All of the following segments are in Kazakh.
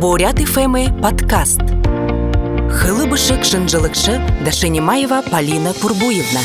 Бурят ФМ подкаст. Хылыбышек шынжылыкшы Дашенимаева Полина Пурбуевна.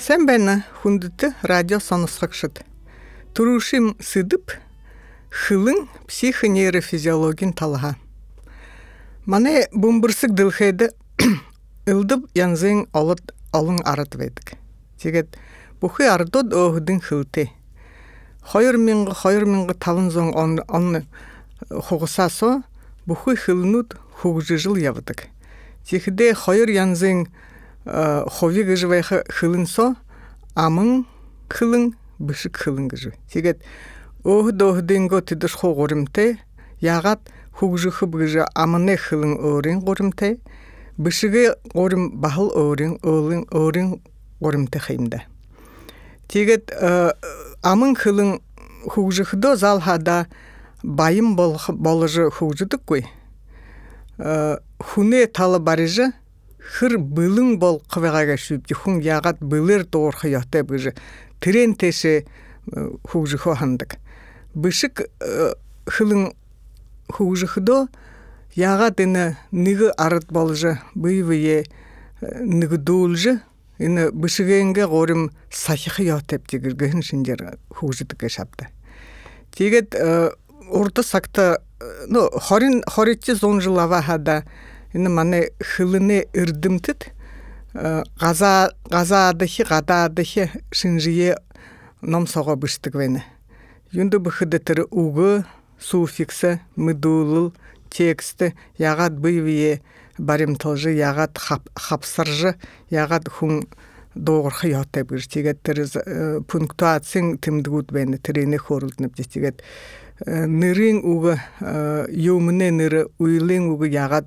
Сен бәні хундыты радио сонысқықшыд. Турушим сыдып, хылың психонейрофизиологин талға. Мане бумбырсык дылхайды ылдып янзың олыт алың арат ведик. Тегет бухы ардод оһдың хылты. Хойр миңғы хойр миңғы талын зоң он он хугуса со бухы хылнут хугжы жыл явдык. Тихде хойр янзың хови гыжвай хылын со амың хылың бышык хылың гыжы. Тегет оһ доһдың го тидыш хугурымте ягат хугжы хыбгыжы амыне хылың орын гурымте бышыгы орым бахыл орын олын орын горымты хаймда. Тегет амын хылын хужыхдо залхада байым болыжы хужыдык кой. Хуне талы барыжы хыр былың бол қывағага шүпті хун ягат былыр тоғыр хыяхты быжы трен теше хужы хохандык. Бышык хылын хужыхдо ягат ины ныгы арыт ныгы дуулжы ины бышыгенге горим сахихы ятеп тигирген шинжер хужитке шапты. Тигет орта сакта ну хорин хоритчи зон жылава хада мане хылыне ирдимтит газа шинжие ном сого вене. Юнды быхыдетер угы суффиксы мыдулыл тексті ягат быйвие баримтылжы ягат хапсыржы ягат хун доғыр хыятта бир тигет терез пунктуацин тимдгут бен трене хорултнып тигет нырын уга юмне ныры уйлын уга ягат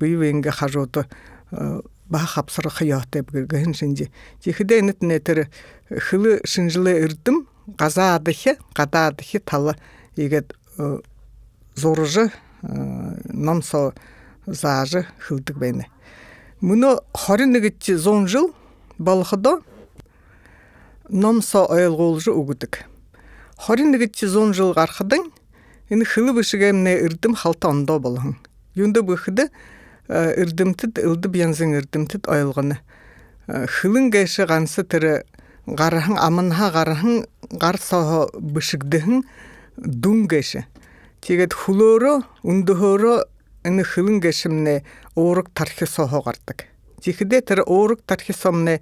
быйвенге хажоты ба хапсыр хыятта бир ген шинжи тихде нетне тер хылы шинжиле ирдим газа адыхы гада адыхы талы егет зоржы номсо заажы хылдык бәйне. Мұны 21 зон жыл балықыда номсо ойылғолжы үгідік. 21 зон жыл қарқыдың, ені хылы бішігемне үрдім халта ондо болың. Юнды бұхыды үрдімтіт, үлді бензин үрдімтіт ойылғыны. Хылын гәші ғансы тірі ғарахын амынға ғарахын ғар соғы бішігдіхін дүн гәші. Тегет хулоро, ундухоро аны хылын гешимне оорук тархи сохогартык. Тихиде тер оорук тархи сомне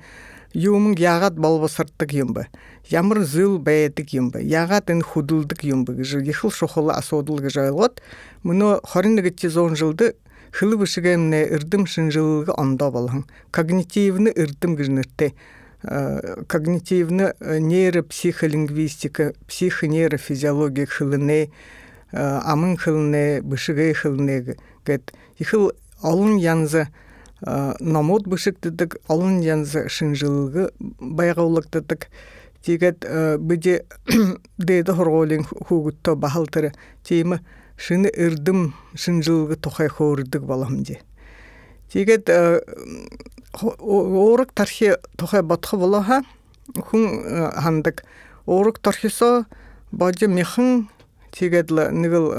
юмун ягат болбосыртык юмбы. Ямыр зыл бәйетик юмбы. Ягат ын худулдык юмбы. Гыжы ехыл шохолы асодыл гыжы айлот. Муну хориннигитчи зон жылды хылы бышыгемне ырдым шынжылыгы онда болған. Когнитивны ырдым гыжнырте. Когнитивны нейропсихолингвистика, психонейрофизиология хылыне, амын хылне бышыгы хылне гэт ихыл олун янзы номот бышык дедик олун янзы шынжылыгы байгаулык дедик тигет биде дейді хорголин хугутто бахалтыры. Теймі шыны ырдым шынжылыгы тохай хордык балам де тигет орык тархи тохай батхы болаха хун хандык. Орык тархисо бажы мехын тигедла нигыл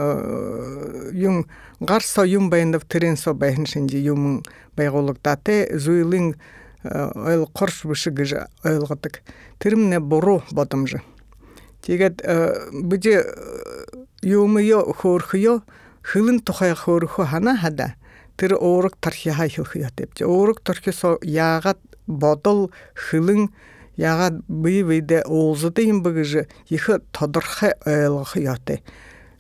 юм гарса юм байындап терен со байын шинжи юм байголук дате зуйлын ойл корш бышы гыж ойлготык тирмне бору бодымжы тигет биже юмы yo хорхыё хылын тухай хорху хана хада. Тир оорук тархи хай хылхыё депчи оорук тархи со ягат бодол хылын яга бый быйде оолзуты имбыгыжы ихы тодорхай ойлгы яты.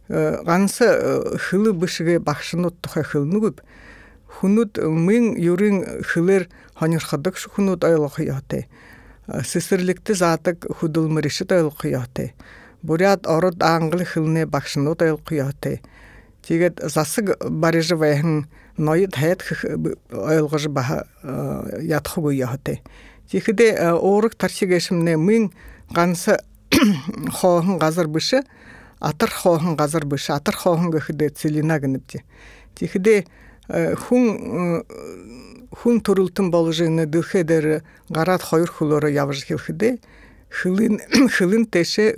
Гансы хылы бышыгы бахшынут тухай хылнугуп хунут мын юрин хылыр ханырхадык шу хунут ойлгы яты. Сысырлыкты затык худулмырышыт ойлгы яты. Бурят ород аңгыл хылны бахшынут ойлгы яты. Тигет засык барыжы вайхын ноют хайт ойлгыжы баха ятхугу яты. Тихиде оорук тарчигешимне мын гансы хоохун газар бышы атыр хоохун газар бышы атыр хоохун гөхиде целина гыныпти. Тихиде хун хун турултун болжыны дыхедер гарат хойр хулора явж хилхиде хылын хылын теше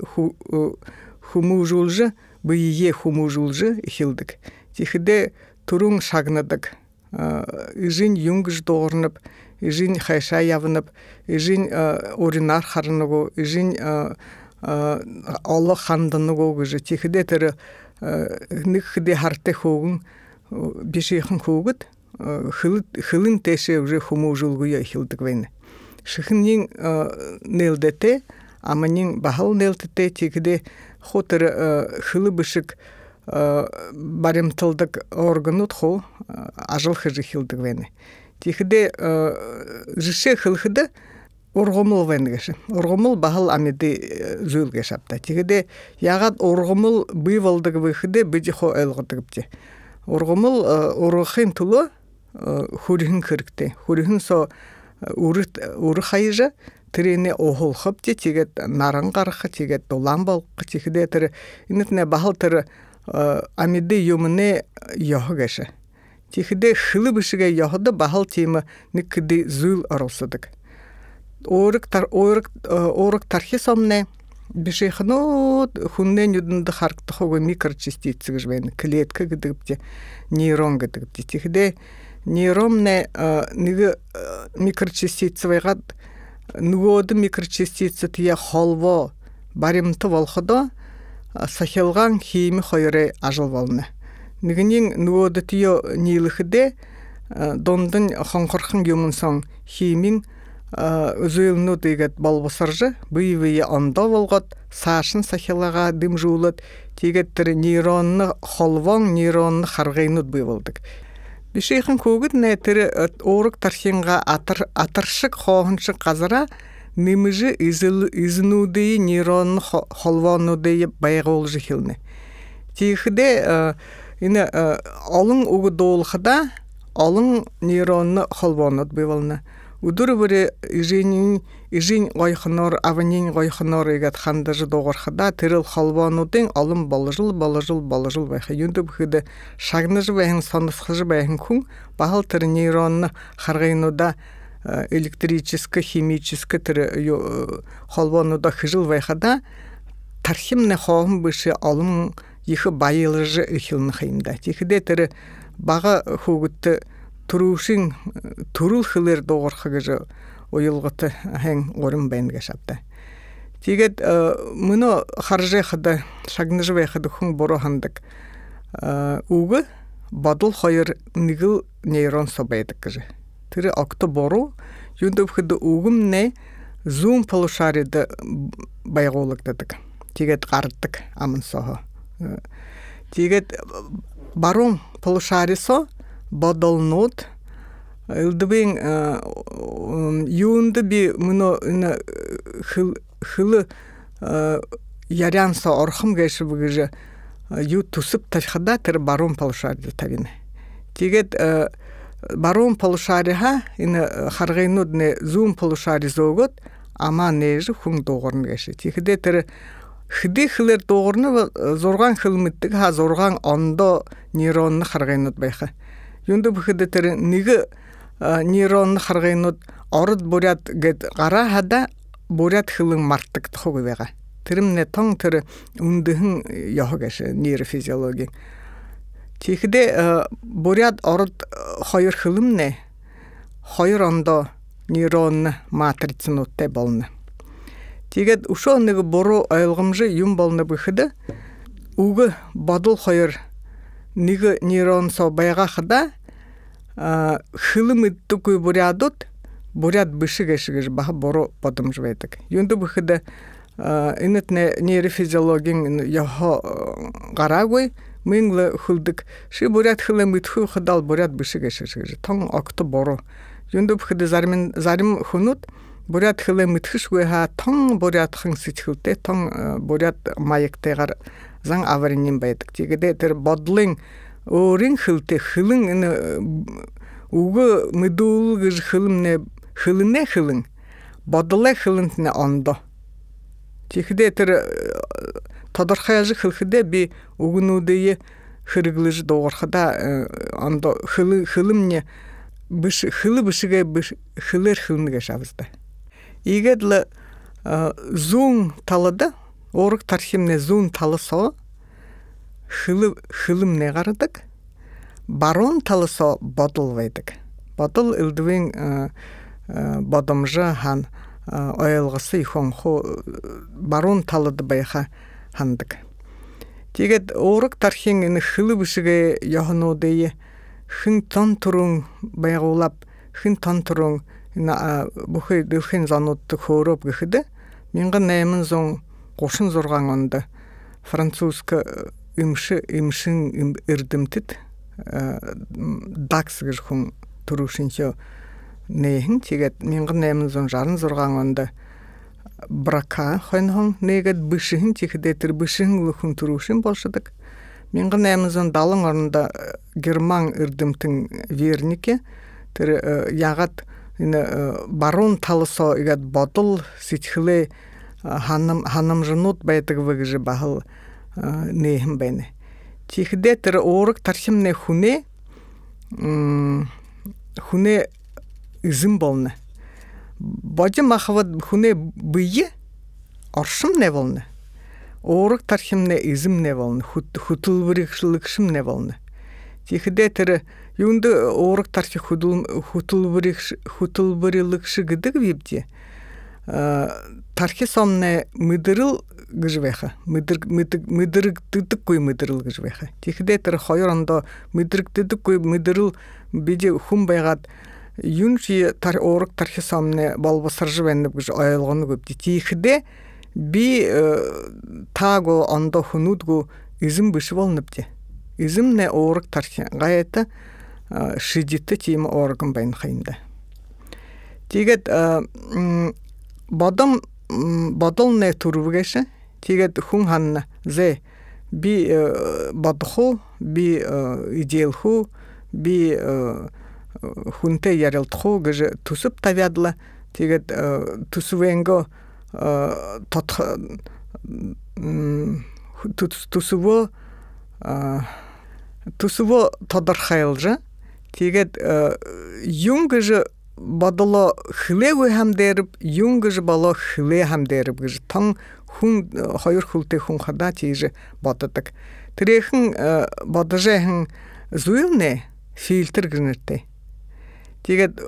хумужулжы быйе хумужулжы хилдик тихиде туруң шагнадык ижин юнгж доорнып ижин хайша явынып ижин оринар харыныгу ижин олы хандыныгу гыжы. Тихиде тыры ныкхыде харте хугун бишихан хугут хылын теше уже хумужулгуя хилдик вейне шыхыннин нелдете аманин бахал нелтете тихиде хотыр хылы бышык барымтылдык органут хо ажыл хыжы хилдик вейне тихиде жише хылхыды оргомул венгеше оргомул бахал амиди зүлге шапта тигиде ягат оргомул бывалдык выхыде биди хо элготыгыпти оргомул орохин тулу хурихин кырыкты хурихин со урыт уры хайжа тирене охолхып те. Тигет наран кархы тигет долан балкы тигиде тир инетне бахал тир амиди юмне йохгеше тихиде хылы бишиге йохды бахал тима никди зул оролсудык орык тар орык орык тархи сомне бишехно хуннен юдында харкты хого микрочастицы клетка гдыпте нейрон гдыпте тихде нейромне ниге микрочастицы вайгат нугоды микрочастицы тия холво баримты волходо сахилган хими хойре ажыл волны. Нигинин нугоды тио дондын хонхорхын юмун сон химин өзүлну тегет болбосаржы быйвые ондо болгот сашын сахилага дым жуулат тегеттер нейронны холвон нейронны харгайнут быйвылдык бишейхин көгүт нетери орук тархинга атыр атыршык хоончы казыра немыжы изынудыйы нейронны холвонудыйы байгоолжы хилне ине олың угудоолхада олың нейронны холвонут быйвылны Удур бүре ижин ижин гойхнор аванин гойхнор игат хандажы догорхада тирил халванудын алым балыжыл балыжыл балыжыл байха юнды бүхиде шагныжы байхын сонысхыжы байхын күн бахал тир нейронны харгайнуда электрический химический тир халвануда хыжыл байхада тархимне хоом бышы алым ихы байылыжы ихилны хайымда тихиде тир бага хугутты турушин турул хылыр доғорхыгыжы ойылғыты хэң орын бәнге шапты. Тигет мыно харже хада шагныжы бай хада хун боро хандык. Угы бадыл хайыр нигыл нейрон собайдык кыжы. Тири акты боро юндып хада угым не зум полушариды байголык дедик. Тигет қарыттык амын сохо. Тигет барон полушарисо бодолнут. Ылдыбын юунды би муну хылы ярянса орхым гэши быгыжы ю тусып ташхада тер барон полушарды тавине тигет барон полушариха ина харгайнудне зум полушари зогот ама нежи хун догорн гэши. Тигде тер хиди хилер догорны зорган хилмиттик ха зорган ондо нейронны харгайнуд байха юнду бүхэдэтэр нэг нейрон харгайнууд ород бурят гэд гара хада бурят хылын мартык тохог байгаа. Тэрмнэ тон тэр үндэхэн яхагаш нейрофизиологи. Тэгэхдээ бурят ород хоёр хылымнэ хоёр ондоо нейрон матрицнуудтай болно. Өшөө нэг буруу ойлгомжи юм болно бүхэдэ үг бодол хоёр нэг нейрон со байгахада хылым иттуку бурядут буряд бышыгэшигэж баха боро подымжбайдык. Юнду быхыда инетне нейрофизиологин яхо гарагой мыңлы хылдык ши буряд хылым итху хыдал буряд бышыгэшигэж тон окто боро. Юнду быхыда зарим зарим буряд хылым итхышгүй ха тон буряд хэн сичхүлтэй тон буряд маяктайгар зан аваринин байдык. Тигеде тэр бодлын өөрийн хөлтэй хөлөн энэ үгө мэдүүл гэж хөлмнэ хөлнэ хөлн бодлоо хөлнт нэ ондо Тэгэхдээ тэр тодорхой ажиг хэлэхдээ би үгнүүдээ хэрэглэж дуурхада ондо хөл хөлмне биш хөлө бишгээ биш хөлөр хөлнэгэ шавзда. Игээд л зүүн талада орык тархимне зун талысо хылы хылым не гарадык барон талысо бодулвайдык бодул илдвин бодомжа хан ойылғысы барон талыды байха хандык. Тигет орык тархин хылы бишиге яханодeye хин тон турун байгуулап хин тон турун гыхыды миңга наймын зон кошун зорган онда. Французска имши имшин ирдимтит дакс нейхин тигет миңга наймын зон жарын зорган онда. Брака бышыхын тихде тир бышыхын лухун турушин болшыдык. Миңга наймын зон далың орында герман ирдимтин вернике тир ягат барун талысо игат ботул ситхле ханым ханым жнут байтык выгжи бахыл нехим бене тихде тер орык тархимне хуне хуне изим болны божы махават хуне бые оршым не болны орык тархимне изим не болны хутулбырыкшылыкшым не болны тихде тер юнды орык тархи хутулбырылыкшы гыдык випти тархи сомне мыдырыл гыжвеха мыдыр мыдырык тыдык кой мыдырыл гыжвеха тихде тер хойрондо мыдырык тыдык кой мыдырыл биде хум байгат юнчи тар орык тархи сомне болбосыржы бенеп гыж оялгону көпти тихде би таго ондо хунудгу изим бышы болнупти изим не орык тархи. Гайета шидитті тима орган байн хайында тигет бодом бодол не турвгеше тигет хун ханна. Зе би бодху би иделху би хунте ярылтху гже тусуп тавядла. Тигет тусувенго тусуво тусуво тодорхайлжа Тэгээд юнгж бодоло хлэгүй хам дээрб юнгж боло хлэ хам дээрб гэж тон хүн хоёр хүлтэй хүн хадаа тийж боддог. Тэрхэн бодожэхэн зүйнэ фильтр гэнэртэй. Тэгээд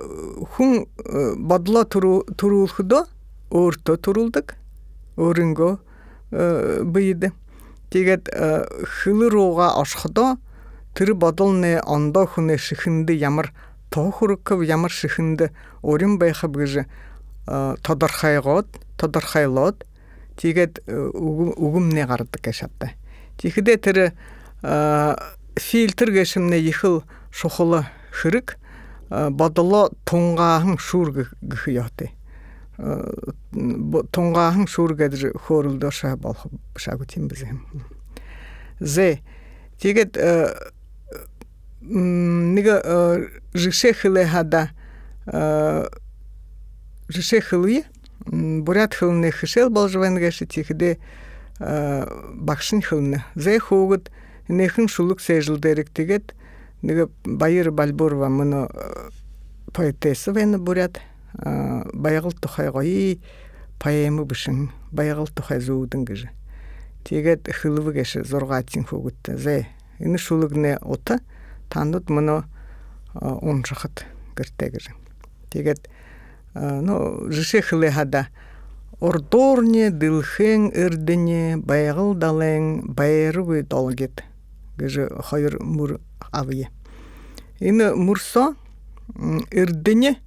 хүн бодлоо төрүүлэхдөө өөртөө төрүүлдэг. Өөрөнгөө бийд. Тэгээд хөл руугаа оршохдоо Тэр бодолны ондоо хүнээ шихэнд ямар тоохурков ямар шихэнд өрин байхав гэж тодорхойгоод тодорхойлоод тэгээд үгүмнээ гардаг гэж шаттай. Тэгэхдээ тэр фильтр гэшмнэ ихэл шухал хэрэг бодлоо тунгаахан шүүр гэх яатай. тунгаахан шүүр гэж хөөрөлдөө шаа болох шаагүй тийм биз юм. Зэ тэгээд нэг жишехле хада. Жишехлуе бурят хылны хишел болжвен гэши тихде багшин хылны зэ хоогд нэхэн шулук сэжил дэрэг тэгээд нэг баяр балбурва мөн поэтесса вен бурят баягыл тухай гоё поэмы бишин баягыл тухай гэж тэгээд хылвы гэш зургаатин хоогд зэ энэ шулугны ута танууд мөнө уншахад гэртэй гэж. Тэгээд ну жишэхлэ хада ордорне дылхэн эрдене байгал дален байргы долгит гэж хоёр мөр авья. Энэ мөрсө эрдене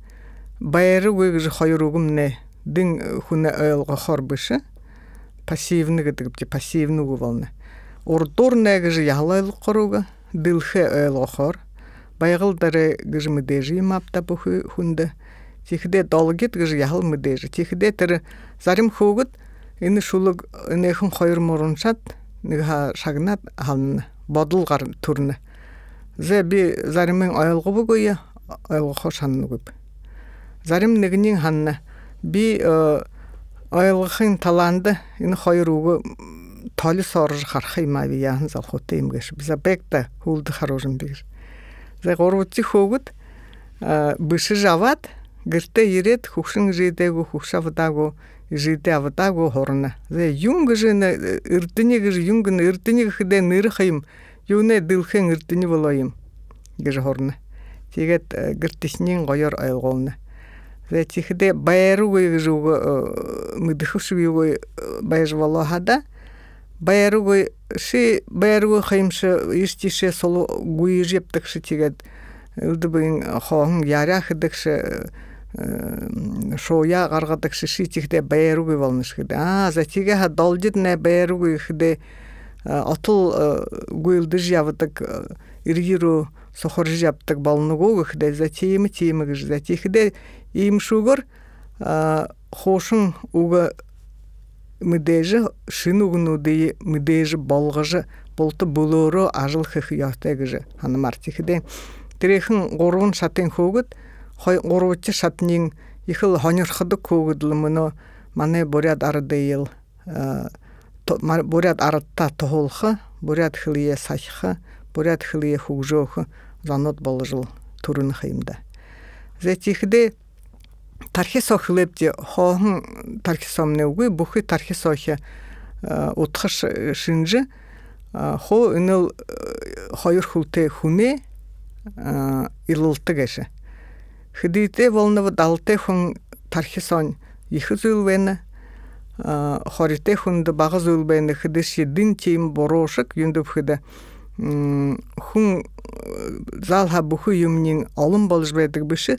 байргы гэж хоёр үгэмнэ дин хүн ойлгохоор биш пассивны гэдэг пассивны болно. Ордорне гэж ялайлахгүй дылхе ойлгохоор байгал даре гэж мэдээж юм апта бүхү хүнд чихдэ долгит гэж яхал мэдээж чихдэ тэр зарим хөөгд энэ шулуг энэхэн хоёр муранчаад нэг шагнаад хална бодол гар төрнө зэ би заримын ойлгоогүй ойлгохоо шаннаггүй зарим нэгний ханна би ойлгохын талаанд энэ хоёр үг толис орж харах юм аа яахан залхуутай юм гэж биза хүлд харуулсан бигэр. За гурвци хөөгд бишиж аваад гэртээ ирээд хөвшин жидээгүй хөвшавдаагүй жите авата го хорна зе юнг же на иртине гыж юнг на иртине хде ныр хайм юне дылхен иртине болайым гыж хорна тигет гыртиснин гойор айголна зе тихде байру гыж мыдыхшуй байж волохада байру ши байру хаймшы иштише солу гуй жептыкшы тигет ылдыбын хоң ярах дыкшы шоя гаргадык шишитихде байругы болнышкыды а затиге ха долдитне байругы хде отыл гуйлды жавдык иргиру сохор жаптык балныгу хде затиеми тиеми гыж затихде им шугар хошун уга мыдежи шин угну дей мыдежи болгыжы болту булору ажыл хыхыяхта гыжы ханымартихде тирехин горун шатын хогут хой горуччы шатнин ихыл хонюрхыды көгүдлүмүнө мане бурят ардыйыл бурят арытта тохолхы бурят хылые сахы бурят хылые хугжохы занот болжыл турын хыймда зетихде тархисох лэбди хоон тархисомны үгүй бүхий тархисохи э, утхаш э, шинжи э, хо өнөл хоёр хүлтэй хүнэ илултыг эше хэдийтэй волнова далтэй хүн тархисон их зүйлвэн хоритэ хүнд бага зүйлвэн хэдэш дин тим буруушек юндөвхэд хүн залха бүхий юмнин олон болж байдаг биш.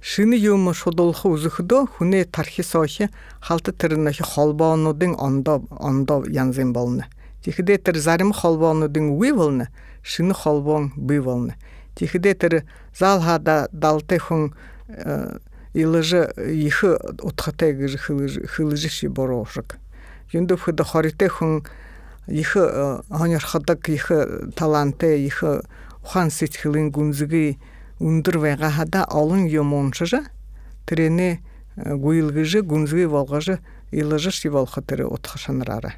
Шины юм шудулх үзэхдөө хүнээ тархисоохи халт тэрнэх холбоонуудын ондоо ондоо янзын болно. Тэгэхдээ тэр зарим холбоонуудын үе болно. Шинэ холбоон бий болно. Тэгэхдээ тэр зал хада далты хүн илыжы ихы утхатай гэж хылыжы ши борошик. Юндов хөдө хорите хүн ихы хонёрхадаг ихы таланты ихы ухаан сэтгэлийн гүнзгий өндөр байгаа хада олон юм уншижа тэрэне гуйлгыжы гүнзгий болгожы илыжы ши болох тэрэ утхашанарара.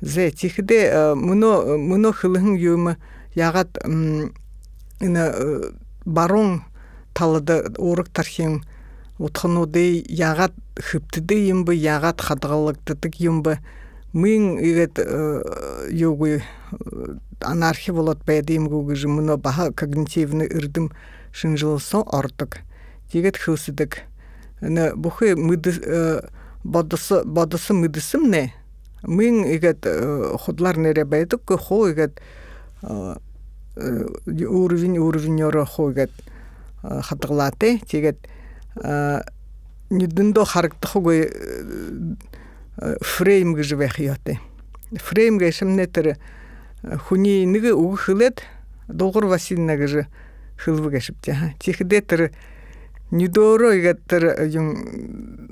Зэ тихдэ мөнө мөнө хылын юм ягат ина барон талыда урык тархим утхануды ягат хыптыды юмбы ягат хадгалыктыдык юмбы мин игет югуй анархи болот бэдим гугыжы муно баха когнитивны ырдым шинжилсо ортук тигет хылсыдык ына бухы мыды бодысы бодысы мыдысым не? Мин игет худлар нере бэдик хо игет уровень уровень оро хогат хатгалаты тегет нүдэндо харагдахгүй фрейм гэж байх яатай. Фрейм гэшмнэ тэр хүний нэг өгөхлээд дулгар васина гэж хылбэг гэшвтэ. Чихдэ тэр нүдөрөө игээд тэр юм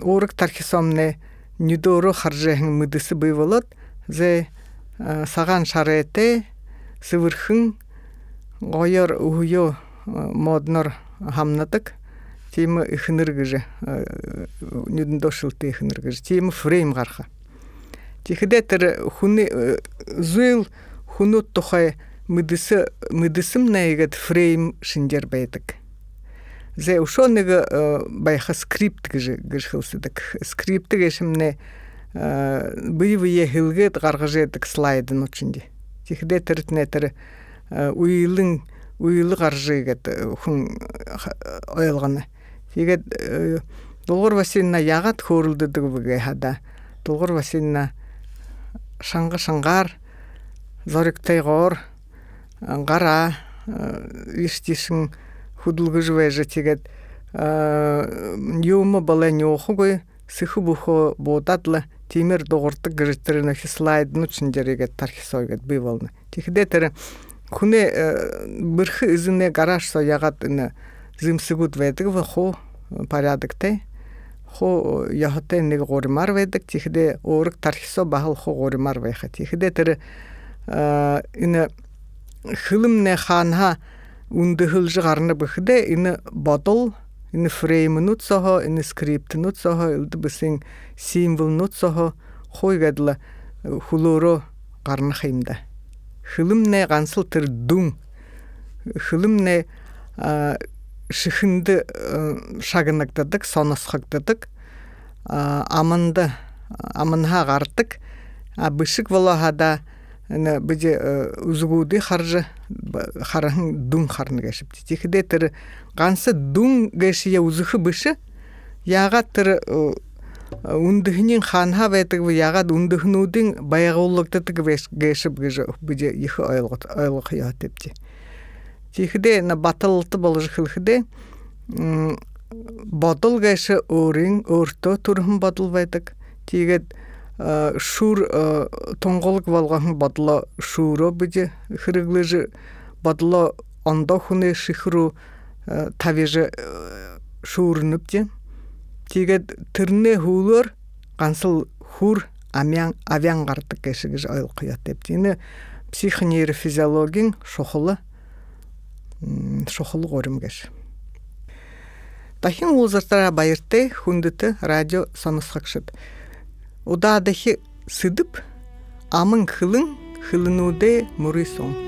уураг тархисомнэ нүдөрөө харжахан мэдэс бий болоод зэ сагаан шарээтэй сэвэрхэн гоёр өгөө моднор гэж нүдэн дошилтэй ихнэр гэж тийм фрейм гарха. Тэгэхдээ тэр хүний зүйл хүнүүд тухай мэдэс мэдэсэм нэгэд фрейм шинжэр байдаг. Зэ ушоо нэг байха скрипт гэж хэлсэдэг. Скрипт гэшмнэ бие бие хэлгээд гаргаж яадаг слайд нь үчиндээ. Тэгэхдээ тэр тэр уйлын уйлы гаржы гэдэг хүн ойлгоно. Тэгээд дулгар басина ягаад хөөрөлдөдөг вэ хада. Дулгар басина шанга шангаар зоригтойгоор гараа иштишин хөдөлгөж байж тэгээд юм болоо нёхгүй сэхү бөхө будадла тиймэр дуурдаг гэж тэр нэг слайд нүчнжэрэгээ тархисоо гэд би болно. Тэгэхдээ тэр хүнээ бэрх эзэнэ гараашсоо ягаад энэ зэмсгүүд байдаг вэ хуу порядоктэй хуу яхатай нэг гуримар байдаг тэгэхдээ өөрөг тархисоо бахал хуу гуримар байхад тэгэхдээ тэр энэ хилэмнэ хаанха үндэхэлж гарна бэхдэ энэ бодол энэ фреймнүүд сохо энэ скриптнүүд сохо элдбэсин символнүүд сохо хойгадла хулөөрөө гарнах юмда хилэмнэ гансал тэр дүн хилэмнэ шихэнд шагнагддаг соносхогддог амынды амынха гартык бышык волохада ына бije узугуды харжы харахын дун харны гешип тихиде тыр гансы дун гешие узухы бышы яга тыр ундыхнин ханха байтык бу яга ундыхнуудын баягууллыктык гешип гыжы бije ихы ойлгот ойлгох ятепти тихиде на батылты болжы хылхыде бодол гэши өөрийн өөртөө төрхөн бодол байдаг. Тэгээд шүүр тонголог болгохон бодлоо шүүрөө биж хэрэглэж бодлоо ондоо хүнээ шихрүү тавиж шүүрнүпти. Тэгээд тэрнээ хөвлөр гансал хүр амян авян гардаг гэшиг гэж ойлгох ятеп. Энэ психонейрофизиологийн шухал шухал горим гэж. Дахин уулзартара баяртай хүндэт радио O dağdaki sıdıp amın hılın hılınude murisom.